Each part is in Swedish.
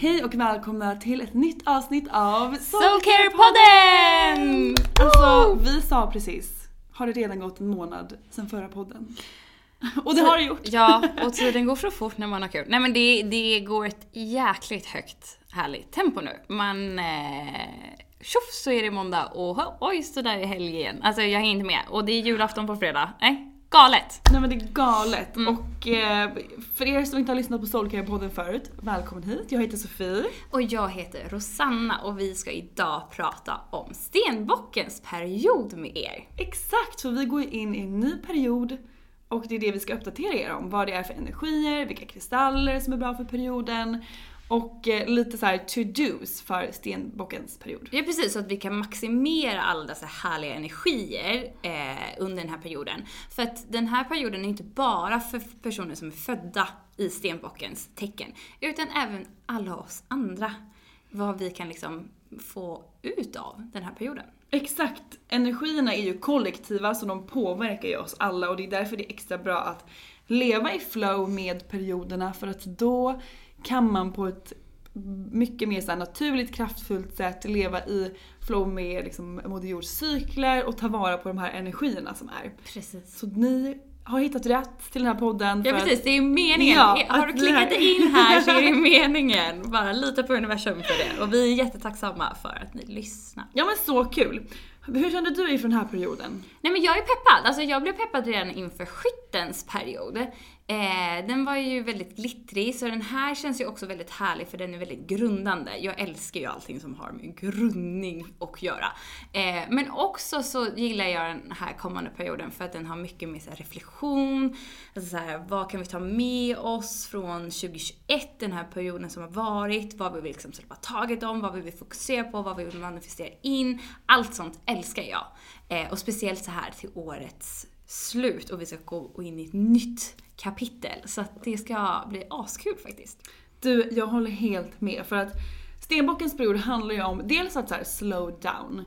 Hej och välkomna till ett nytt avsnitt av Soulcare-podden! Alltså vi sa precis, har det redan gått en månad sedan förra podden? Och det har det gjort. Ja, och tiden går så fort när man har kul. Nej men det, det går ett jäkligt högt härligt tempo nu. Man... Eh, tjoff så är det måndag och oj så där är helg igen. Alltså jag hänger inte med. Och det är julafton på fredag. Nej, galet! Nej men det är galet. Mm. Och eh, för er som inte har lyssnat på Soulcare-podden förut, välkommen hit. Jag heter Sofie. Och jag heter Rosanna och vi ska idag prata om stenbockens period med er. Exakt, för vi går in i en ny period och det är det vi ska uppdatera er om. Vad det är för energier, vilka kristaller som är bra för perioden och eh, lite så här to-dos för stenbockens period. Ja precis, så att vi kan maximera alla dessa härliga energier eh, under den här perioden. För att den här perioden är inte bara för personer som är födda i stenbockens tecken, utan även alla oss andra. Vad vi kan liksom få ut av den här perioden. Exakt. Energierna är ju kollektiva så de påverkar ju oss alla och det är därför det är extra bra att leva i flow med perioderna för att då kan man på ett mycket mer så naturligt kraftfullt sätt leva i flow med liksom Moder Jords cykler och ta vara på de här energierna som är. Precis. Så ni har hittat rätt till den här podden. Ja precis, det är meningen. Ja, har du klickat dig in här så är det meningen. Bara lita på universum för det. Och vi är jättetacksamma för att ni lyssnar. Ja men så kul. Hur kände du inför den här perioden? Nej men jag är peppad. Alltså jag blev peppad redan inför skyttens period. Eh, den var ju väldigt glittrig, så den här känns ju också väldigt härlig för den är väldigt grundande. Jag älskar ju allting som har med grundning att göra. Eh, men också så gillar jag den här kommande perioden för att den har mycket mer så här reflektion. Alltså så här, vad kan vi ta med oss från 2021, den här perioden som har varit? Vad vill vi liksom släppa taget om? Vad vill vi fokusera på? Vad vill vi manifestera in? Allt sånt älskar jag. Eh, och speciellt så här till årets slut och vi ska gå in i ett nytt kapitel. Så att det ska bli askul faktiskt. Du, jag håller helt med för att Stenbockens period handlar ju om dels att så här slow down.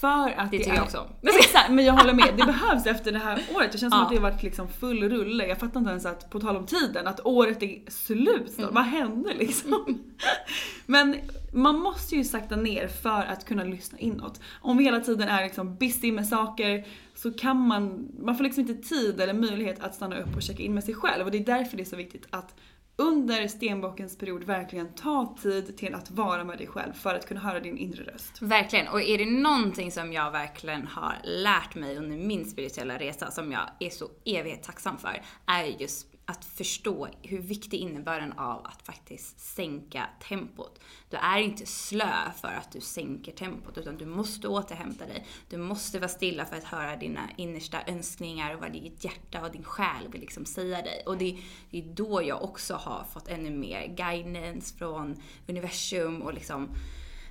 För att Det tycker är... jag också. Exakt, men jag håller med. Det behövs efter det här året. Det känns som Ja. att det har varit liksom full rulle. Jag fattar inte ens att, på tal om tiden, att året är slut snart. Vad hände liksom? Men man måste ju sakta ner för att kunna lyssna inåt. Om vi hela tiden är liksom busy med saker så kan man, man får liksom inte tid eller möjlighet att stanna upp och checka in med sig själv. Och det är därför det är så viktigt att under stenbockens period verkligen ta tid till att vara med dig själv för att kunna höra din inre röst. Verkligen, och är det någonting som jag verkligen har lärt mig under min spirituella resa som jag är så evigt tacksam för, är just att förstå hur viktig innebörden av att faktiskt sänka tempot. Du är inte slö för att du sänker tempot, utan du måste återhämta dig. Du måste vara stilla för att höra dina innersta önskningar och vad ditt hjärta och din själ vill liksom säga dig. Och det, det är då jag också har fått ännu mer guidance från universum och liksom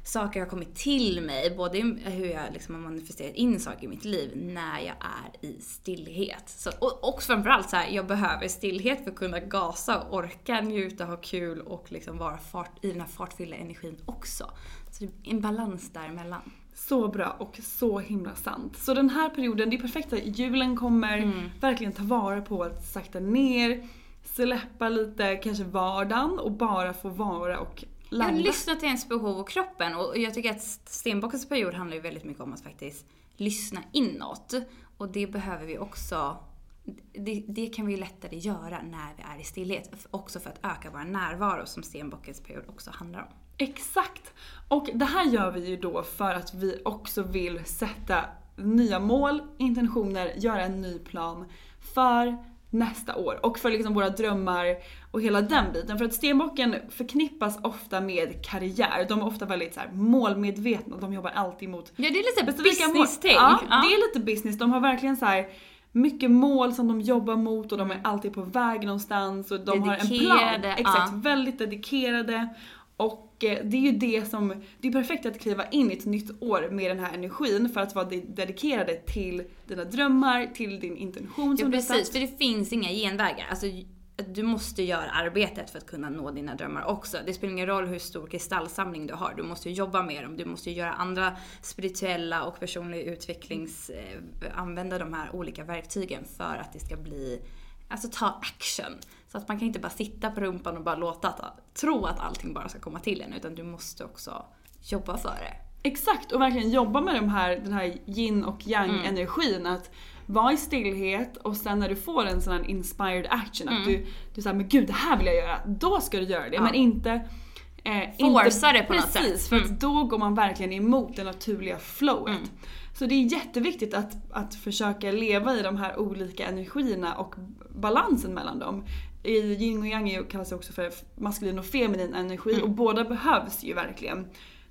saker har kommit till mig, både hur jag liksom har manifesterat in saker i mitt liv när jag är i stillhet. Så, och, och framförallt så här, jag behöver stillhet för att kunna gasa och orka njuta, ha kul och liksom vara fart, i den här fartfyllda energin också. Så det är en balans däremellan. Så bra och så himla sant. Så den här perioden, det är perfekt att julen kommer, verkligen ta vara på att sakta ner, släppa lite kanske vardagen och bara få vara och Jag landa. lyssnar till ens behov och kroppen och jag tycker att stenbockens period handlar ju väldigt mycket om att faktiskt lyssna inåt. Och det behöver vi också, det, det kan vi ju lättare göra när vi är i stillhet. Också för att öka vår närvaro som stenbockens period också handlar om. Exakt! Och det här gör vi ju då för att vi också vill sätta nya mål, intentioner, göra en ny plan för nästa år. Och för liksom våra drömmar och hela den biten. För att stenbocken förknippas ofta med karriär. De är ofta väldigt så här målmedvetna, de jobbar alltid mot Ja, det är lite business-tänk. Ja, Ja. det är lite business. De har verkligen så här mycket mål som de jobbar mot och de är alltid på väg någonstans och de har en plan. Dedikerade, Exakt, ja. väldigt dedikerade. Och eh, det är ju det som, det är perfekt att kliva in i ett nytt år med den här energin för att vara de- dedikerade till dina drömmar, till din intention Ja som du har precis, satt. för det finns inga genvägar. Alltså, du måste göra arbetet för att kunna nå dina drömmar också. Det spelar ingen roll hur stor kristallsamling du har. Du måste jobba med dem. Du måste göra andra spirituella och personlig utvecklings... Eh, använda de här olika verktygen för att det ska bli... Alltså ta action. Så att man kan inte bara sitta på rumpan och bara låta att, tro att allting bara ska komma till en. Utan du måste också jobba för det. Exakt, och verkligen jobba med de här, den här yin och yang Mm. energin. Att vara i stillhet och sen när du får en sån här inspired action, att du, du säger men gud det här vill jag göra, då ska du göra det. Mm. Ja. Men inte eh, Forsa det på något Precis, sätt. för Mm. att då går man verkligen emot det naturliga flowet. Mm. Så det är jätteviktigt att, att försöka leva i de här olika energierna och balansen mellan dem. I yin och yang kallas det också för maskulin och feminin energi Mm. och båda behövs ju verkligen.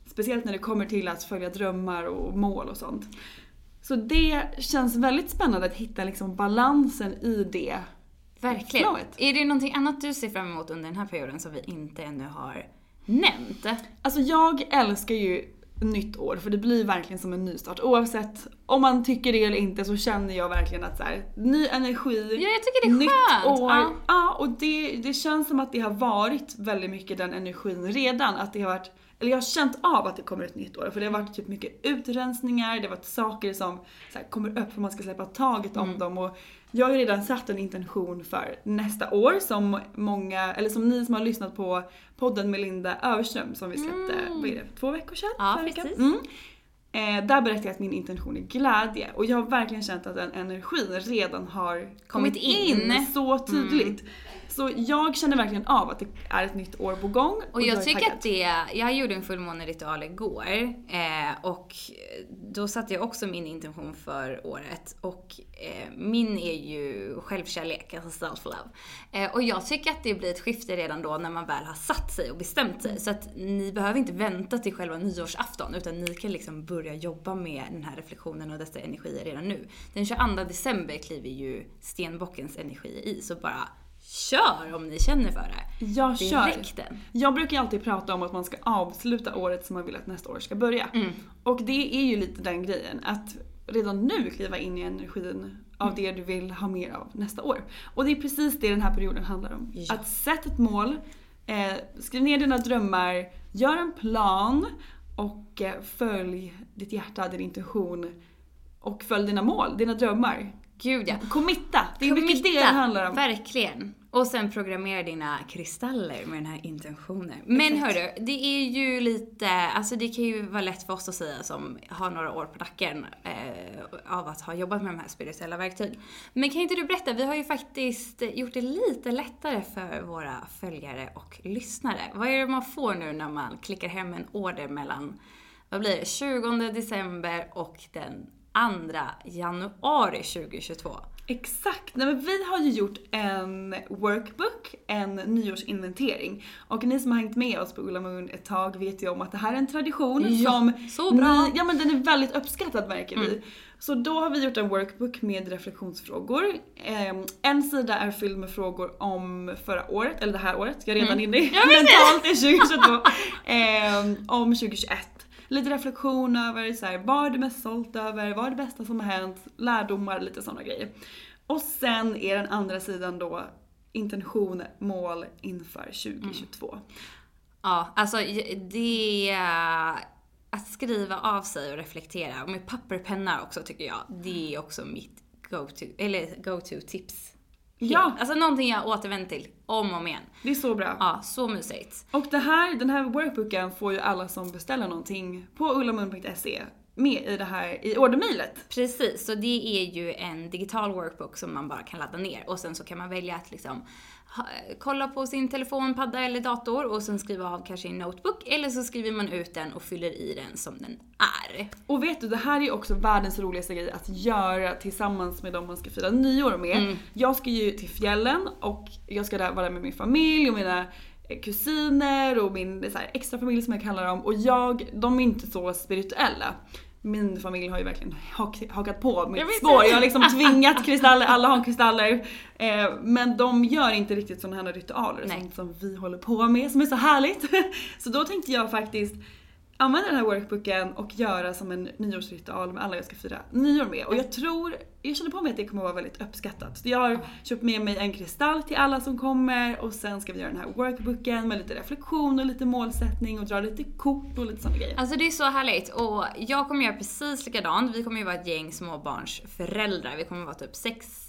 Speciellt när det kommer till att följa drömmar och mål och sånt. Så det känns väldigt spännande att hitta liksom balansen i det. Verkligen. Flowet. Är det någonting annat du ser fram emot under den här perioden som vi inte ännu har nämnt? Alltså jag älskar ju nytt år för det blir verkligen som en nystart. Oavsett om man tycker det eller inte så känner jag verkligen att så här, ny energi, Ja, jag tycker det är nytt skönt. år. Ja. Ja, och det, det känns som att det har varit väldigt mycket den energin redan. Att det har varit, eller jag har känt av att det kommer ett nytt år. För det har varit typ mycket utrensningar, det har varit saker som så här, kommer upp för man ska släppa taget Mm. om dem. Och jag har ju redan satt en intention för nästa år som många, eller som ni som har lyssnat på podden med Linda Överström som vi släppte, vad är det, två veckor sedan? Mm. Ja, precis. Mm. Eh, där berättade jag att min intention är glädje och jag har verkligen känt att den energin redan har kommit in, in. så tydligt. Så jag känner verkligen av att det är ett nytt år på gång. Och jag är tycker att det, jag gjorde en fullmåneritual igår eh, och då satte jag också min intention för året och eh, min är ju självkärlek, alltså self-love. Eh, och jag tycker att det blir ett skifte redan då när man väl har satt sig och bestämt sig. Så att ni behöver inte vänta till själva nyårsafton utan ni kan liksom börja jobba med den här reflektionen och dessa energier redan nu. Den 22 december kliver ju stenbockens energi i så bara kör om ni känner för det. Jag kör. Direkten. Jag brukar alltid prata om att man ska avsluta året som man vill att nästa år ska börja. Mm. Och det är ju lite den grejen, att redan nu kliva in i energin av Mm. det du vill ha mer av nästa år. Och det är precis det den här perioden handlar om. Ja. Att sätta ett mål, eh, skriv ner dina drömmar, gör en plan och eh, följ ditt hjärta, din intuition och följ dina mål, dina drömmar. Gud ja. Committa! Det är mycket det det handlar om. Verkligen. Och sen programmera dina kristaller med den här intentionen. Men hörru, det är ju lite, alltså det kan ju vara lätt för oss att säga som har några år på nacken eh, av att ha jobbat med de här spirituella verktyg. Men kan inte du berätta, vi har ju faktiskt gjort det lite lättare för våra följare och lyssnare. Vad är det man får nu när man klickar hem en order mellan, vad blir det, 20 december och den 2 januari 2022? Exakt! Nej, men vi har ju gjort en workbook, en nyårsinventering. Och ni som har hängt med oss på Ulla Moon ett tag vet ju om att det här är en tradition Ja, som så bra. Mm. Ni, ja men den är väldigt uppskattad märker vi. Så då har vi gjort en workbook med reflektionsfrågor. Ehm, en sida är fylld med frågor om förra året, eller det här året, jag är redan inne i mentalt i 2022. Ehm, om 2021 lite reflektion över så här, vad är du mest stolt över, vad är det bästa som har hänt, lärdomar, lite sådana grejer. Och sen är den andra sidan då intention, mål inför 2022. Mm. Ja, alltså det... Att skriva av sig och reflektera, och med papper och penna också tycker jag, det är också mitt go-to, eller go-to tips. Ja. Alltså någonting jag återvänder till om och om igen. Det är så bra. Ja, så mysigt. Och det här, den här workbooken får ju alla som beställer någonting på ullamun.se med i det här i ordermejlet. Precis, så det är ju en digital workbook som man bara kan ladda ner och sen så kan man välja att liksom kolla på sin telefon, padda eller dator och sen skriva av kanske i en notebook eller så skriver man ut den och fyller i den som den är. Och vet du, det här är ju också världens roligaste grej att göra tillsammans med dem man ska fira nyår med. Jag ska ju till fjällen och jag ska där vara med min familj och mina eh, kusiner och min så här, extra familj som jag kallar dem. Och jag, de är inte så spirituella. Min familj har ju verkligen hak, hakat på Jag mitt vet spår. Jag har liksom tvingat kristaller, alla har kristaller. Eh, men de gör inte riktigt sådana här ritualer, Nej. sånt som vi håller på med som är så härligt. så då tänkte jag faktiskt använda den här workbooken och göra som en nyårsritual med alla jag ska fira nyår med. Och jag tror, jag känner på mig att det kommer vara väldigt uppskattat. Så jag har köpt med mig en kristall till alla som kommer och sen ska vi göra den här workbooken med lite reflektion och lite målsättning och dra lite kort och lite sådana grejer. Alltså det är så härligt och jag kommer göra precis likadant. Vi kommer ju vara ett gäng småbarnsföräldrar. Vi kommer vara typ sex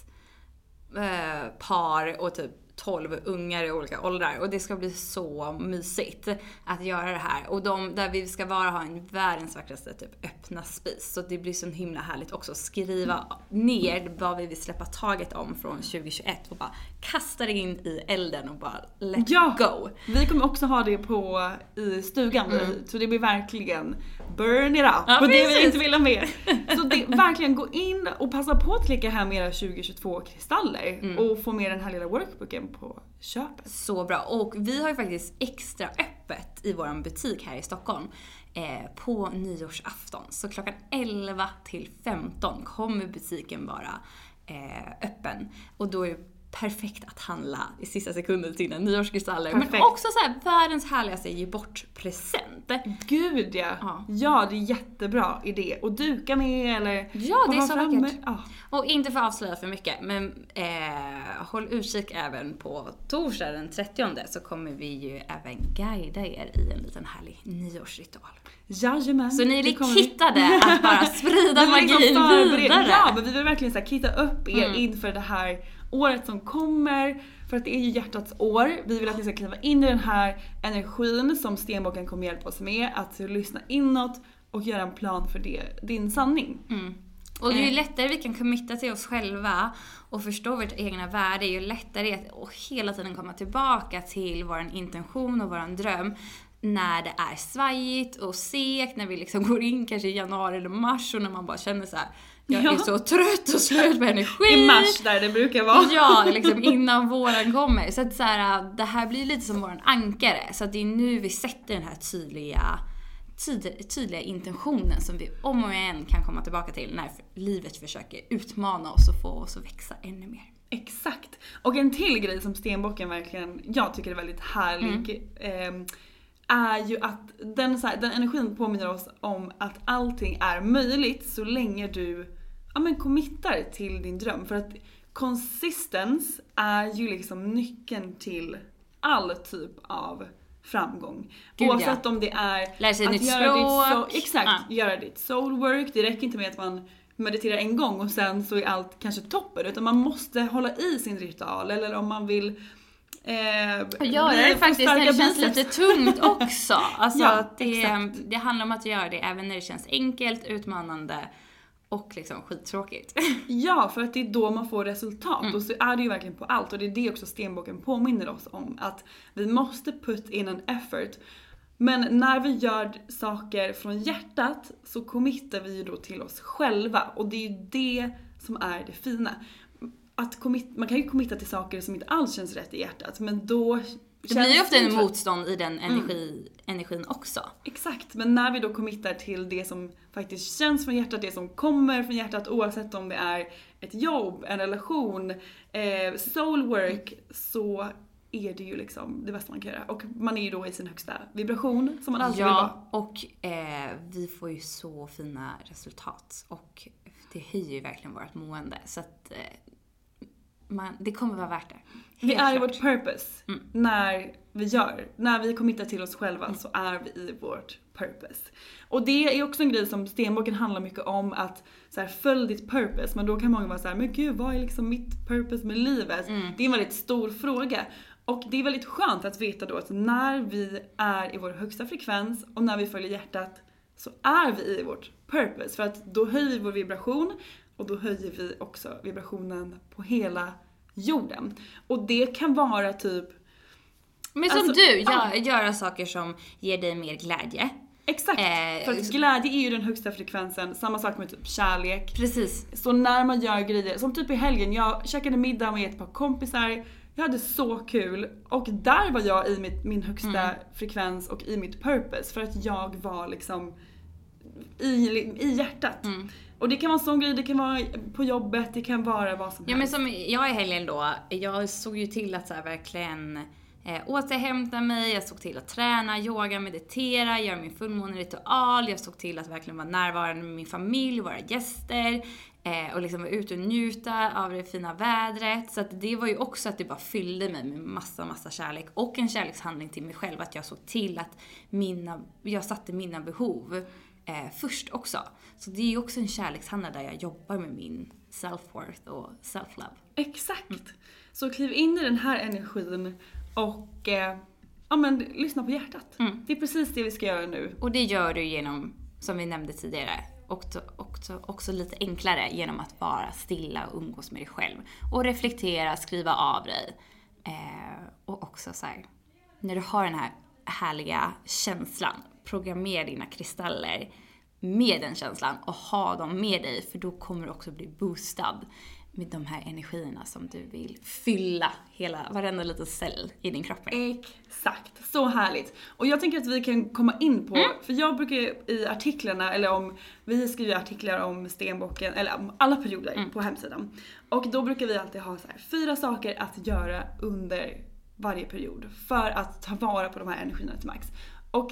eh, par och typ 12 ungar i olika åldrar och det ska bli så mysigt att göra det här. Och de, där vi ska vara ha en världens vackraste typ öppna spis. Så det blir så himla härligt också att skriva ner vad vi vill släppa taget om från 2021 och bara kasta det in i elden och bara let Ja! go. Vi kommer också ha det på i stugan, så det blir verkligen burn it up Ja, det precis. vi inte vill ha mer. Så det, verkligen gå in och passa på att klicka hem era 2022 kristaller och få med den här lilla workbooken på köpet. Så bra. Och vi har ju faktiskt extra öppet i vår butik här i Stockholm eh, på nyårsafton. Så klockan 11 till 15 kommer butiken vara eh, öppen. Och då är perfekt att handla i sista sekunden till dina nyårskristaller. Men Perfekt. också så här, världens härligaste ge bort-present. Gud ja. Ja. ja! det är jättebra idé. Och duka med eller Ja, det är så vackert. Ja. Och inte för att avslöja för mycket, men eh, håll utkik även på torsdag den 30 så kommer vi ju även guida er i en liten härlig nyårsritual. Jajamän. Så ni är kittade att bara sprida liksom magin förbereda- vidare. Ja, men vi vill verkligen så här kitta upp er Mm. inför det här året som kommer. För att det är ju hjärtats år. Vi vill att ni ska kliva in i den här energin som stenbocken kommer hjälpa oss med. Att lyssna inåt och göra en plan för det, din sanning. Och ju Eh. lättare vi kan committa till oss själva och förstå vårt egna värde, ju lättare är det att hela tiden komma tillbaka till vår intention och vår dröm när det är svajigt och segt, när vi liksom går in kanske i januari eller mars och när man bara känner så här: jag Ja. är så trött och slut på energi. I mars där det brukar vara. Ja, liksom innan våren kommer. Så att så här, det här blir lite som våran ankare. Så att det är nu vi sätter den här tydliga, tyd, tydliga intentionen som vi om och igen kan komma tillbaka till när livet försöker utmana oss och få oss att växa ännu mer. Exakt. Och en till grej som stenbocken verkligen, jag tycker är väldigt härlig. ehm, är ju att den, så här, den energin påminner oss om att allting är möjligt så länge du ja, men committar till din dröm. För att konsistens är ju liksom nyckeln till all typ av framgång. Gud, Oavsett ja. om det är sig ett nytt göra ditt språk. soul, exakt, Ja. göra ditt soul work. Det räcker inte med att man mediterar en gång och sen så är allt kanske toppen utan man måste hålla i sin ritual eller om man vill eh, göra det faktiskt när det känns lite tungt också. Alltså Ja, att det, det handlar om att göra det även när det känns enkelt, utmanande och liksom skittråkigt. Ja, för att det är då man får resultat Mm. och så är det ju verkligen på allt och det är det också stenboken påminner oss om att vi måste put in en effort. Men när vi gör saker från hjärtat så committar vi ju då till oss själva och det är ju det som är det fina. Att commit, man kan ju committa till saker som inte alls känns rätt i hjärtat men då Det blir ju ofta en motstånd i den energi, energin också. Exakt, men när vi då committar till det som faktiskt känns från hjärtat, det som kommer från hjärtat oavsett om det är ett jobb, en relation, eh, soul work, så är det ju liksom det bästa man kan göra. Och man är ju då i sin högsta vibration som man alltid vill vara. Ja, och eh, vi får ju så fina resultat och det höjer ju verkligen vårt mående. Så att eh, man, det kommer vara värt det. Vi är i vårt purpose när vi gör, när vi committar till oss själva så är vi i vårt purpose. Och det är också en grej som stenboken handlar mycket om att så här, följ ditt purpose men då kan många vara så här, men gud vad är liksom mitt purpose med livet? Det är en väldigt stor fråga. Och det är väldigt skönt att veta då att när vi är i vår högsta frekvens och när vi följer hjärtat så är vi i vårt purpose för att då höjer vi vår vibration och då höjer vi också vibrationen på hela jorden. Och det kan vara typ Men som Alltså, du, ja. gör, göra saker som ger dig mer glädje. Exakt! Eh, för att glädje är ju den högsta frekvensen, samma sak med typ kärlek. Precis. Så när man gör grejer, som typ i helgen, jag käkade middag med ett par kompisar, jag hade så kul och där var jag i mitt, min högsta Mm. frekvens och i mitt purpose för att jag var liksom i, i hjärtat. Mm. Och det kan vara en sån grej, det kan vara på jobbet, det kan vara vad som Ja men helst. som jag i helgen då, jag såg ju till att så verkligen eh, återhämta mig, jag såg till att träna, yoga, meditera, göra min fullmåneritual, jag såg till att verkligen vara närvarande med min familj, våra gäster eh, och liksom vara ute och njuta av det fina vädret. Så att det var ju också att det bara fyllde mig med massa, massa kärlek och en kärlekshandling till mig själv, att jag såg till att mina, jag satte mina behov eh, först också. Så det är ju också en kärlekshandel där jag jobbar med min self-worth och self-love. Exakt! Så kliv in i den här energin och eh, ja, men, lyssna på hjärtat. Mm. Det är precis det vi ska göra nu. Och det gör du genom, som vi nämnde tidigare, också, också, också lite enklare genom att vara stilla och umgås med dig själv. Och reflektera, skriva av dig. Eh, och också så här, när du har den här härliga känslan, programmera dina kristaller med den känslan och ha dem med dig för då kommer du också bli boostad med de här energierna som du vill fylla hela, varenda liten cell i din kropp med. Exakt, så härligt. Och jag tänker att vi kan komma in på, Mm. för jag brukar i artiklarna, eller om, vi skriver artiklar om stenboken, eller om alla perioder Mm. på hemsidan. Och då brukar vi alltid ha så här, fyra saker att göra under varje period för att ta vara på de här energierna till max. Och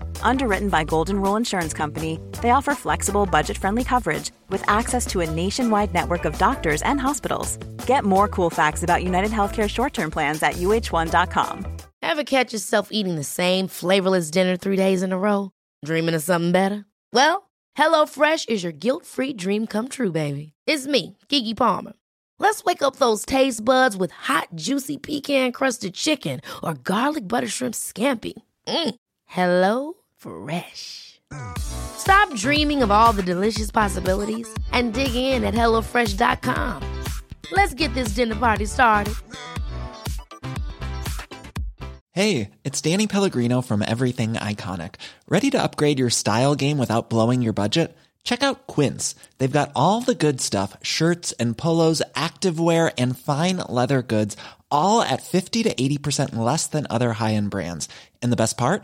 Underwritten by Golden Rule Insurance Company, they offer flexible, budget friendly coverage with access to a nationwide network of doctors and hospitals. Get more cool facts about United Healthcare short term plans at uh1.com. Ever catch yourself eating the same flavorless dinner three days in a row? Dreaming of something better? Well, HelloFresh is your guilt free dream come true, baby. It's me, Gigi Palmer. Let's wake up those taste buds with hot, juicy pecan crusted chicken or garlic butter shrimp scampi. Mm. Hello Fresh. Stop dreaming of all the delicious possibilities and dig in at HelloFresh.com. Let's get this dinner party started. Hey, it's Danny Pellegrino from Everything Iconic. Ready to upgrade your style game without blowing your budget? Check out Quince. They've got all the good stuff shirts and polos, activewear, and fine leather goods, all at 50 to 80% less than other high end brands. And the best part?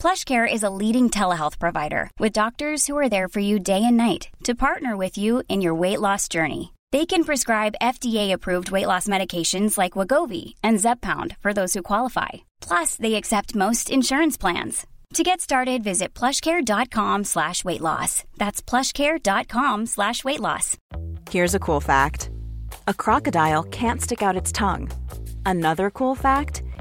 PlushCare is a leading telehealth provider with doctors who are there for you day and night to partner with you in your weight loss journey. They can prescribe FDA-approved weight loss medications like Wagovi and Zepbound for those who qualify. Plus, they accept most insurance plans. To get started, visit plushcare.com slash weight loss. That's plushcare.com slash weight loss. Here's a cool fact a crocodile can't stick out its tongue. Another cool fact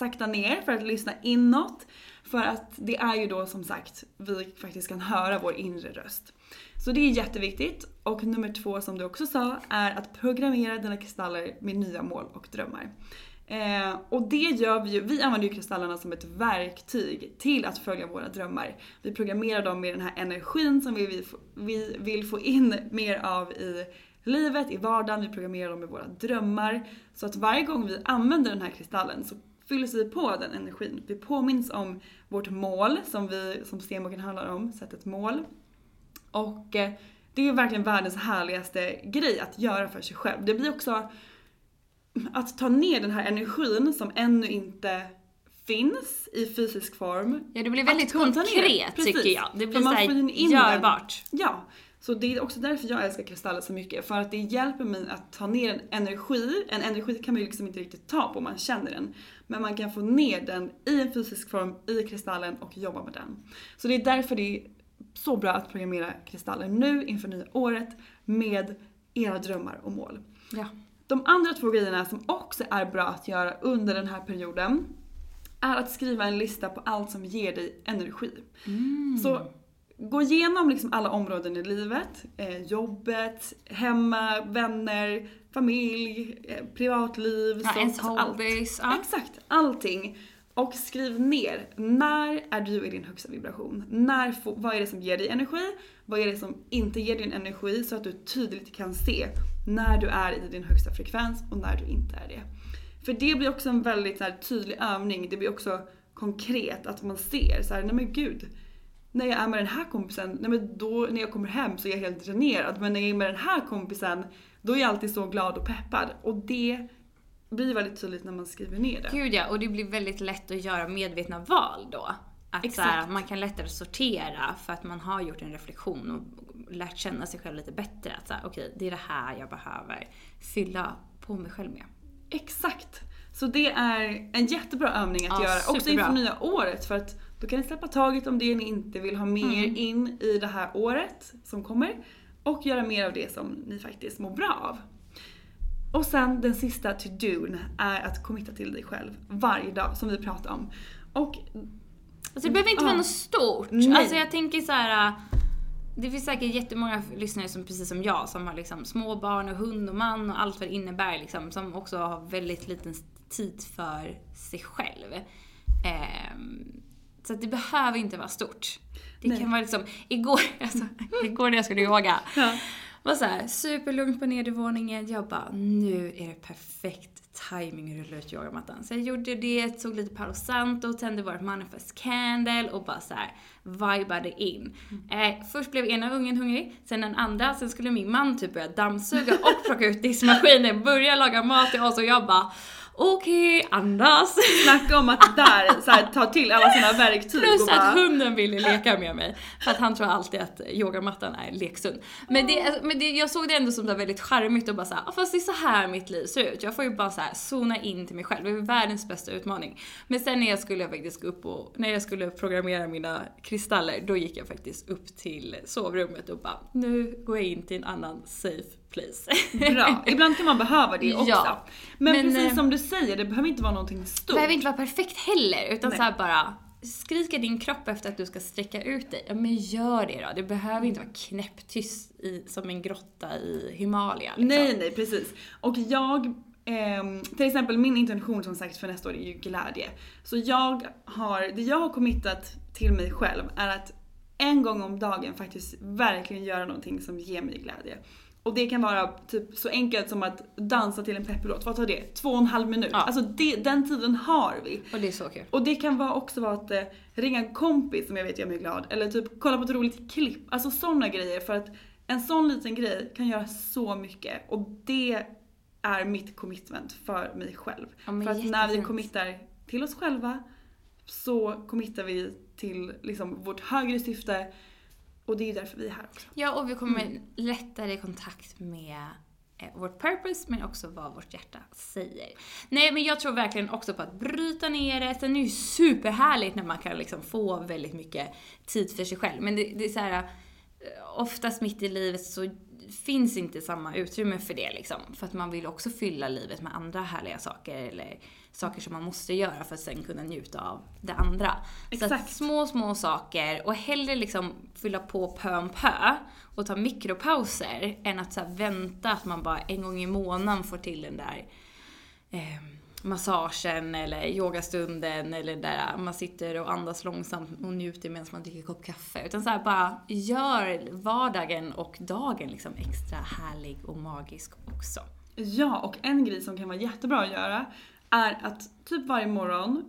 sakta ner för att lyssna inåt. För att det är ju då som sagt, vi faktiskt kan höra vår inre röst. Så det är jätteviktigt. Och nummer två som du också sa är att programmera dina kristaller med nya mål och drömmar. Eh, och det gör vi ju, vi använder ju kristallerna som ett verktyg till att följa våra drömmar. Vi programmerar dem med den här energin som vi vill, få- vi vill få in mer av i livet, i vardagen, vi programmerar dem med våra drömmar. Så att varje gång vi använder den här kristallen så fylls vi på den energin. Vi påminns om vårt mål som, vi, som stenboken handlar om, sätt ett mål. Och eh, det är verkligen världens härligaste grej att göra för sig själv. Det blir också att ta ner den här energin som ännu inte finns i fysisk form. Ja, det blir väldigt konkret tycker jag. Det blir såhär den. görbart. Ja, så det är också därför jag älskar kristaller så mycket. För att det hjälper mig att ta ner en energi. En energi kan man ju liksom inte riktigt ta på, man känner den. Men man kan få ner den i en fysisk form i kristallen och jobba med den. Så det är därför det är så bra att programmera kristaller nu inför nya året med era drömmar och mål. Ja. De andra två grejerna som också är bra att göra under den här perioden är att skriva en lista på allt som ger dig energi. Så gå igenom liksom alla områden i livet. Eh, jobbet, hemma, vänner, familj, eh, privatliv. Ja, ens alltså allt. hobbies, ja. Exakt, allting. Och skriv ner, när är du i din högsta vibration? När vad är det som ger dig energi? Vad är det som inte ger dig energi? Så att du tydligt kan se när du är i din högsta frekvens och när du inte är det. För det blir också en väldigt så här, tydlig övning. Det blir också konkret att man ser så här, nej men gud. När jag är med den här kompisen, nej men då när jag kommer hem så är jag helt dränerad. Men när jag är med den här kompisen, då är jag alltid så glad och peppad. Och det blir väldigt tydligt när man skriver ner det. Gud ja, och det blir väldigt lätt att göra medvetna val då. Att så Exakt. här, man kan lättare sortera för att man har gjort en reflektion och lärt känna sig själv lite bättre. Att så här, okej, det är det här jag behöver fylla på mig själv med. Exakt! Så det är en jättebra övning att Ja, göra också superbra. inför nya året för att då kan ni släppa taget om det ni inte vill ha med Mm. er in i det här året som kommer och göra mer av det som ni faktiskt mår bra av. Och sen den sista to-don är att committa till dig själv varje dag som vi pratar om. Och Alltså det behöver inte Ja. vara något stort. Nej. Alltså jag tänker så här. Det finns säkert jättemånga lyssnare som precis som jag som har liksom små barn och hund och man och allt vad det innebär liksom. Som också har väldigt liten tid för sig själv. Ehm, så det behöver inte vara stort. Det Nej. kan vara liksom, igår, alltså, igår när jag skulle yoga. Ja. var så här, superlugnt på nedervåningen. Jag bara, nu är det perfekt timing att rulla ut yogamattan. Så jag gjorde det, tog lite Palo Santo, tände vårt manifest candle och bara så här vibade in. Eh, först blev ena ungen hungrig, sen den andra, sen skulle min man typ börja dammsuga och plocka ut diskmaskinen, börja laga mat till oss och jag bara okej, andas. snacka om att där så här, ta till alla sina verktyg Plus och bara, att hunden ville leka med mig. För att han tror alltid att yogamattan är lekstund. Men, det, men det, jag såg det ändå som här väldigt charmigt och bara såhär, "Ah, fast det är så här mitt liv ser ut. Jag får ju bara så här zona in till mig själv. Det är världens bästa utmaning. Men sen när jag skulle faktiskt gå upp och, när jag skulle programmera mina kristaller, då gick jag faktiskt upp till sovrummet och bara, nu går jag in till en annan safe place. Bra. Ibland kan man behöva det också. Ja. Men, Men, precis eh, som du säger, det behöver inte vara någonting Det stort. behöver inte vara perfekt heller, utan Nej. så bara skriker din kropp efter att du ska sträcka ut dig, ja men gör det då. Du behöver inte vara knäpptyst i, som en grotta i Himalaya. Liksom. Nej, nej precis. Och jag, ehm, till exempel min intention som sagt för nästa år är ju glädje. Så jag har, det jag har committat till mig själv är att en gång om dagen faktiskt verkligen göra någonting som ger mig glädje. Och det kan vara typ så enkelt som att dansa till en peppelåt. Vad tar det? Två och en halv minut. Ja. Alltså det, den tiden har vi. Och det är så kul. Och det kan vara också vara att eh, ringa en kompis som jag vet gör mig glad. Eller typ kolla på ett roligt klipp. Alltså sådana grejer. För att en sån liten grej kan göra så mycket. Och det är mitt commitment för mig själv. Ja, för att när vi committar till oss själva så committar vi till liksom vårt högre syfte. Och det är därför vi är här också. Ja, och vi kommer lättare i kontakt med eh, vårt purpose, men också vad vårt hjärta säger. Nej, men jag tror verkligen också på att bryta ner det. Sen är det ju superhärligt när man kan liksom få väldigt mycket tid för sig själv. Men det, det är så här, oftast mitt i livet så finns inte samma utrymme för det liksom. För att man vill också fylla livet med andra härliga saker eller saker som man måste göra för att sen kunna njuta av det andra. Så Exakt. små, små saker och hellre liksom fylla på pö om pö och ta mikropauser än att så vänta att man bara en gång i månaden får till den där eh, massagen eller yogastunden eller där man sitter och andas långsamt och njuter medan man dricker en kopp kaffe. Utan så här bara gör vardagen och dagen liksom extra härlig och magisk också. Ja, och en grej som kan vara jättebra att göra är att typ varje morgon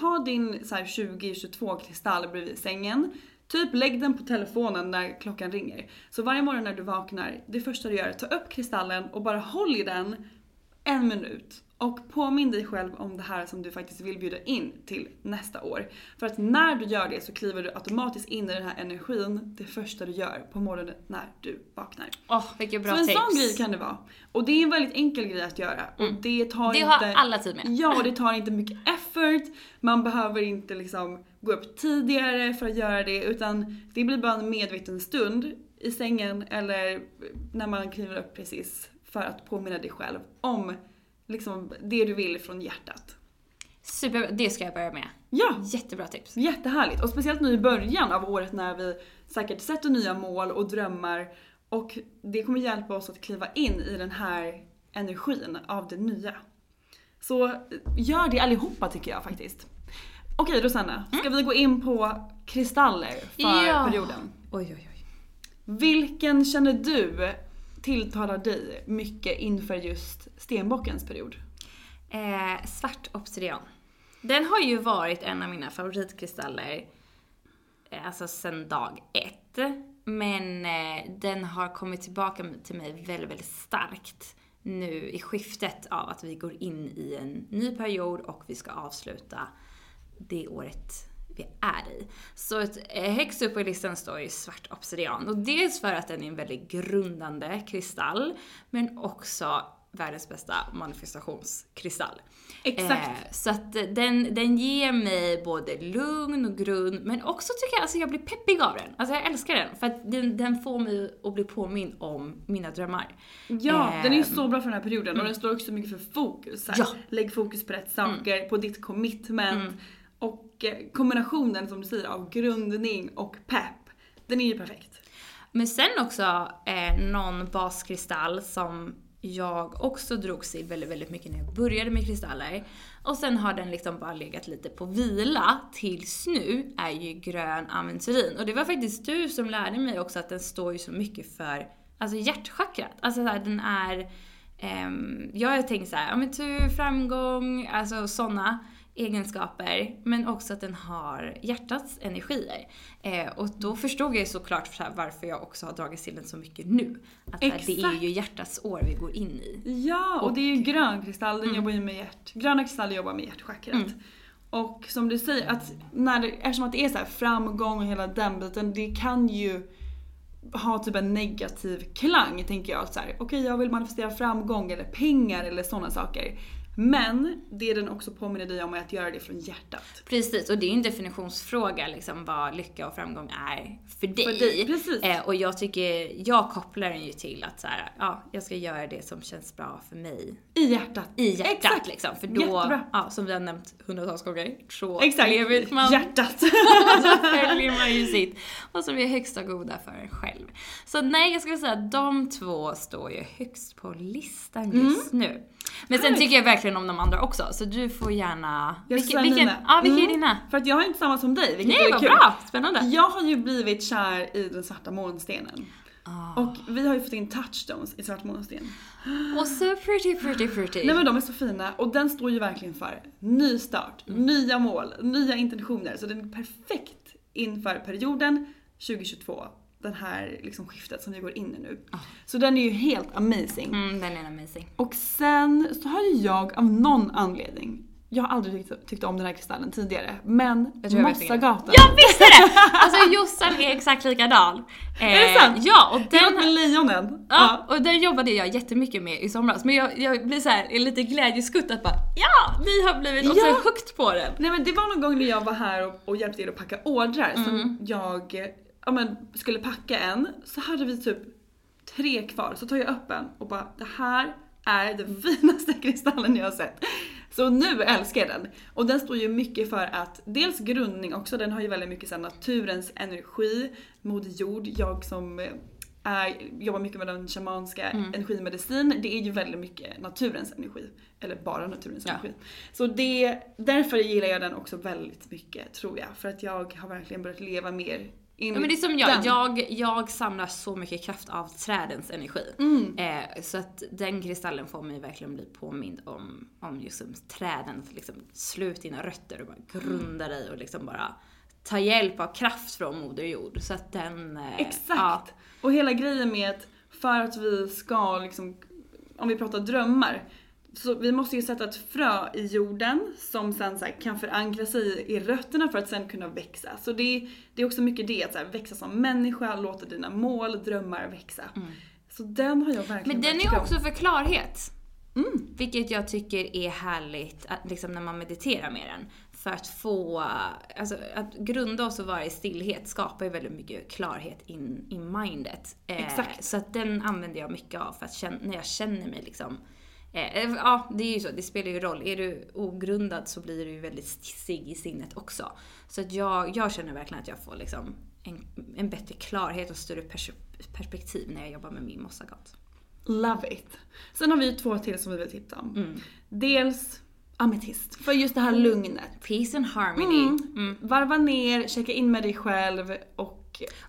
ha din 20-22 kristall bredvid sängen. Typ lägg den på telefonen när klockan ringer. Så varje morgon när du vaknar, det första du gör är att ta upp kristallen och bara håll i den en minut. Och påminn dig själv om det här som du faktiskt vill bjuda in till nästa år. För att när du gör det så kliver du automatiskt in i den här energin det första du gör på morgonen när du vaknar. Åh, vilket bra så en tips. sån grej kan det vara. Och det är en väldigt enkel grej att göra. Och det tar Mm. Det inte... har alla tid med. Ja, och det tar inte mycket effort. Man behöver inte liksom gå upp tidigare för att göra det. Utan det blir bara en medveten stund i sängen eller när man kliver upp precis. För att påminna dig själv om liksom det du vill från hjärtat. Super, det ska jag börja med. Ja! Jättebra tips. Jättehärligt. Och speciellt nu i början av året när vi säkert sätter nya mål och drömmar. Och det kommer hjälpa oss att kliva in i den här energin av det nya. Så eh, gör det allihopa tycker jag faktiskt. Okej Rosanna, ska vi gå in på kristaller för Ja. perioden? Oj, oj, oj. Vilken känner du tilltalar dig mycket inför just stenbockens period? Eh, svart obsidian. Den har ju varit en av mina favoritkristaller eh, alltså sen dag ett. Men eh, den har kommit tillbaka till mig väldigt, väldigt starkt nu i skiftet av att vi går in i en ny period och vi ska avsluta det året vi är i. Så ett, eh, högst upp på listan står ju svart obsidian. Och dels för att den är en väldigt grundande kristall, men också världens bästa manifestationskristall. Exakt. Eh, så att den, den ger mig både lugn och grund, men också tycker jag, alltså jag blir peppig av den. Alltså jag älskar den, för att den, den får mig att bli påminn om mina drömmar. Ja, Eh, den är ju så bra för den här perioden och den står också mycket för fokus. Här. Ja. Mm. Lägg fokus på rätt saker, på ditt commitment. Och eh, kombinationen som du säger av grundning och pepp, den är ju perfekt. Men sen också eh, någon baskristall som jag också drogs i väldigt, väldigt mycket när jag började med kristaller. Och sen har den liksom bara legat lite på vila tills nu är ju grön aventurin. Och det var faktiskt du som lärde mig också att den står ju så mycket för alltså hjärtchakrat. Alltså så här, den är Eh, jag har tänkt så här, ja men tur, framgång, alltså sådana egenskaper. Men också att den har hjärtats energier. Eh, och då förstod jag ju såklart så varför jag också har dragits till den så mycket nu. Att här, det är Exakt. ju hjärtats år vi går in i. Ja, och, Och- det är ju grön kristall, den Mm. jobbar ju med hjärt. Gröna kristaller jobbar med hjärtchakrat. Och som du säger, att när det, eftersom att det är så här framgång och hela den biten, det kan ju ha typ en negativ klang tänker jag. Okej jag vill manifestera framgång eller pengar eller sådana saker. Men det den också påminner dig om är att göra det från hjärtat. Precis, och det är ju en definitionsfråga liksom vad lycka och framgång är för dig. För dig, precis. Eh, och jag tycker, jag kopplar den ju till att så här, ja, jag ska göra det som känns bra för mig. I hjärtat. I hjärtat Exakt. liksom. För då, Jättebra. ja, som vi har nämnt hundratals gånger, så Exakt. lever man. Hjärtat. så följer man ju sitt. Och som är högsta goda för en själv. Så nej, jag skulle säga att de två står ju högst på listan just nu. Men sen Mm. Tycker jag verkligen om de andra också, så du får gärna... Jag Vilken, vilken, mina. ja, vilka är Mm. dina? För att jag har inte samma som dig, vilket Nej, är vad kul. bra! Spännande. Jag har ju blivit kär i den svarta månstenen. Ah. Och vi har ju fått in touchstones i svart månsten. Och så pretty, pretty, pretty. Nej men de är så fina och den står ju verkligen för ny start, Mm. nya mål, nya intentioner. Så den är perfekt inför perioden 2022. Den här liksom skiftet som vi går in i nu. Så den är ju helt amazing. Mm, den är amazing. Och sen så har jag av någon anledning, jag har aldrig tyckt, tyckt om den här kristallen tidigare, men Jag. Mossagatan. Jag visste det! Alltså Jossan är exakt likadan. Eh, Är det sant? Ja, och den... med lejonen. Ja, och den jobbade jag jättemycket med i somras. Men jag, jag blir så här, lite glädjeskutt att bara ja, ni har blivit också Ja. hooked på den. Nej men det var någon gång när jag var här och, och hjälpte er att packa ordrar Mm. som jag eh, ja, men, skulle packa en. Så hade vi typ tre kvar. Så tar jag upp en och bara det här är den finaste kristallen jag har sett. Så nu älskar jag den. Och den står ju mycket för att dels grundning också, den har ju väldigt mycket så naturens energi, moder jord. Jag som eh, är, jobbar mycket med den shamanska Mm. energimedicin, det är ju väldigt mycket naturens energi. Eller bara naturens Ja. energi. Så det, därför gillar jag den också väldigt mycket tror jag. För att jag har verkligen börjat leva mer in Ja men det är som den. jag, jag, jag samlar så mycket kraft av trädens energi. Mm. Eh, så att den kristallen får mig verkligen bli påmind om, om just som träden. Att liksom slut dina rötter och bara grunda dig och liksom bara ta hjälp av kraft från moder jord. Så att den... Eh, Exakt! Ja, Och hela grejen med att för att vi ska liksom, om vi pratar drömmar, så vi måste ju sätta ett frö i jorden som sen så kan förankra sig i rötterna för att sen kunna växa. Så det, är- det är också mycket det, att så här, växa som människa, låta dina mål, drömmar växa. Så den har jag verkligen Men den är också för klarhet. Mm. Vilket jag tycker är härligt att, liksom när man mediterar med den. För att få, alltså att grunda oss och vara i stillhet skapar ju väldigt mycket klarhet in, i mindet. Eh, Exakt. Så att den använder jag mycket av för att känna, när jag känner mig liksom eh, eh, Ja, det är ju så, det spelar ju roll. Är du ogrundad så blir du ju väldigt stissig i sinnet också. Så att jag, jag känner verkligen att jag får liksom en, en bättre klarhet och större pers perspektiv när jag jobbar med min mossagat. Love it. Sen har vi två till som vi vill tipsa om. Mm. Dels ametist, för just det här lugnet. Peace and harmony. Mm. Varva ner, checka in med dig själv och...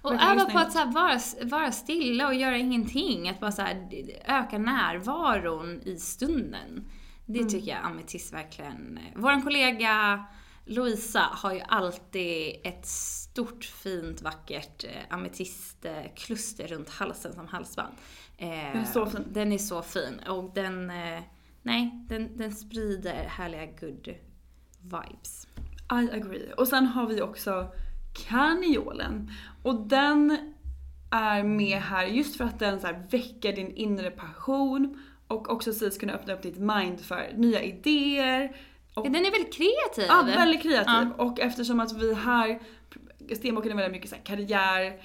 Och öva på att så här, vara, vara stilla och göra ingenting. Att bara så här, öka närvaron i stunden. Det Mm. tycker jag ametist verkligen... Vår kollega Louisa har ju alltid ett stort, fint, vackert eh, ametistkluster runt halsen som halsband. Eh, Den är så fin. Den är så fin. Och den... Eh, nej, den, den sprider härliga good vibes. I agree. Och sen har vi också karneolen. Och den är med här just för att den så väcker din inre passion och också sägs kunna öppna upp ditt mind för nya idéer. Och, Ja, den är väldigt kreativ. ja, väldigt kreativ. Och eftersom att vi här, stenbocken är väldigt mycket så karriär,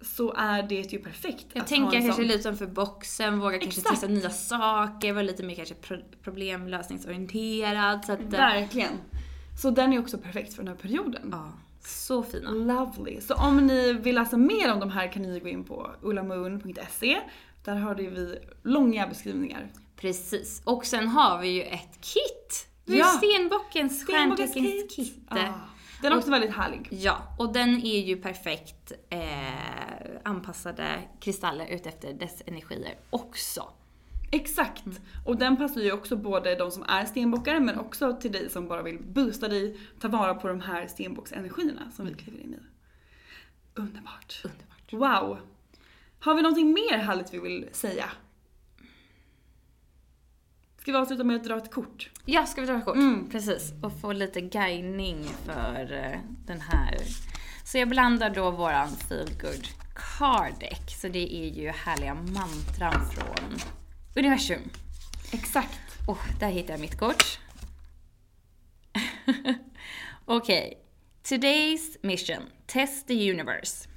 så är det ju perfekt Jag tänker kanske sån. lite utanför boxen, våga kanske Exakt. testa nya saker, vara lite mer kanske pro- problemlösningsorienterad. Så att, eh, Verkligen. Så den är också perfekt för den här perioden. ja, så fina. Lovely. Så om ni vill läsa mer om de här kan ni gå in på ullamoon.se. Där har vi långa beskrivningar. Precis. Och sen har vi ju ett kit. Det är Ja. Stenbockens stjärnteckens kit. Ah. Den är också Och- väldigt härlig. Ja, och den är ju perfekt eh, anpassade kristaller utefter dess energier också. Exakt. Och den passar ju också både de som är stenbockar men också till dig som bara vill boosta dig, ta vara på de här stenbocksenergierna som vi kliver in i. Underbart. Underbart. Wow. Har vi någonting mer härligt vi vill säga? Ska vi avsluta med att dra ett kort? Ja, ska vi dra ett kort? Mm. Precis. Och få lite guidning för eh, den här. Så jag blandar då våran feel good card deck. Så det är ju härliga mantran från universum. Exakt. Oh, där hittade jag mitt kort. Okej. Okay. Today's mission. Test the universe.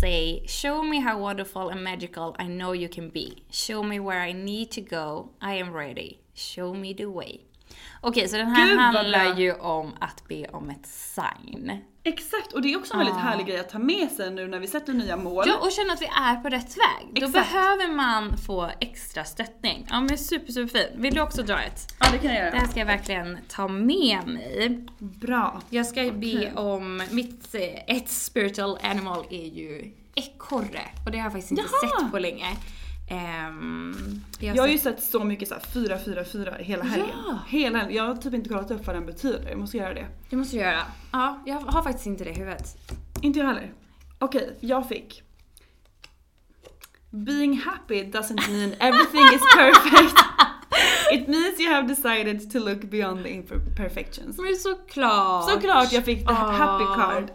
Say, show me how wonderful and magical I know you can be. Show me where I need to go. I am ready. Show me the way. Okej, så den här Gud, handlar ju om att be om ett sign. Exakt, och det är också en väldigt härlig grej att ta med sig nu när vi sätter nya mål. Ja, och känna att vi är på rätt väg. Då Exakt. behöver man få extra stöttning. Ja, men super, super fint. Vill du också dra ett? Ja, det kan jag Det göra. här ska jag verkligen ta med mig. Bra. Jag ska be om, mitt, eh, ett spiritual animal är ju ekorre. Och det har jag faktiskt inte Jaha. sett på länge. Ehm, jag, Jag har ju sett, sett så mycket så här 4 4 4 hela helgen. Ja. Hela helgen. Jag har typ inte kollat upp vad den betyder. Jag måste göra det. det måste du göra. Ja, jag har faktiskt inte det i huvudet. Inte jag heller. Okej, jag fick. Being happy doesn't mean everything is perfect. It means you have decided to look beyond the imperfections. Men såklart! Såklart jag fick the happy card.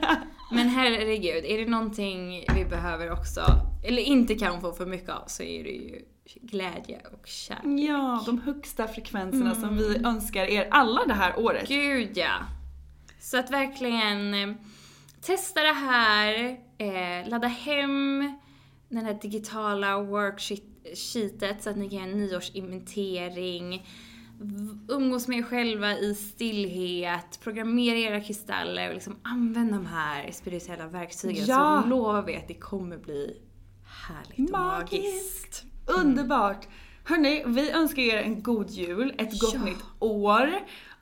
Men herregud, är det någonting vi behöver också, eller inte kan få för mycket av, så är det ju glädje och kärlek. ja, de högsta frekvenserna som Mm. vi önskar er alla det här året. Gud ja! Så att verkligen eh, testa det här, eh, ladda hem den här digitala worksheetet så att ni kan göra en nyårsinventering. Umgås med er själva i stillhet, programmera era kristaller och liksom använd de här spirituella verktygen Ja. så lovar vi att det kommer bli härligt och magiskt. Underbart! Hörni, vi önskar er en god jul, ett gott Ja. nytt år.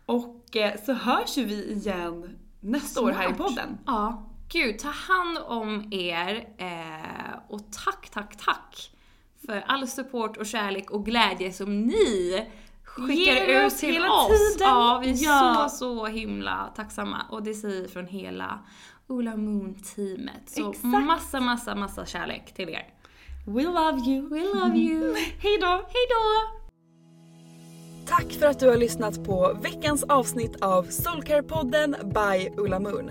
Och eh, så hörs ju vi igen nästa år här i Snart. podden. Ja, gud, ta hand om er eh, och tack, tack, tack för all support och kärlek och glädje som ni skickar Ger ut till hela oss. tiden. Ja, vi är Ja. så, så himla tacksamma och det säger från hela Ola-Moon-teamet. Så Exakt. massa, massa, massa kärlek till er. We love you! We love you! Hej då! Hej då! Tack för att du har lyssnat på veckans avsnitt av Soulcare-podden by Ulla Moon.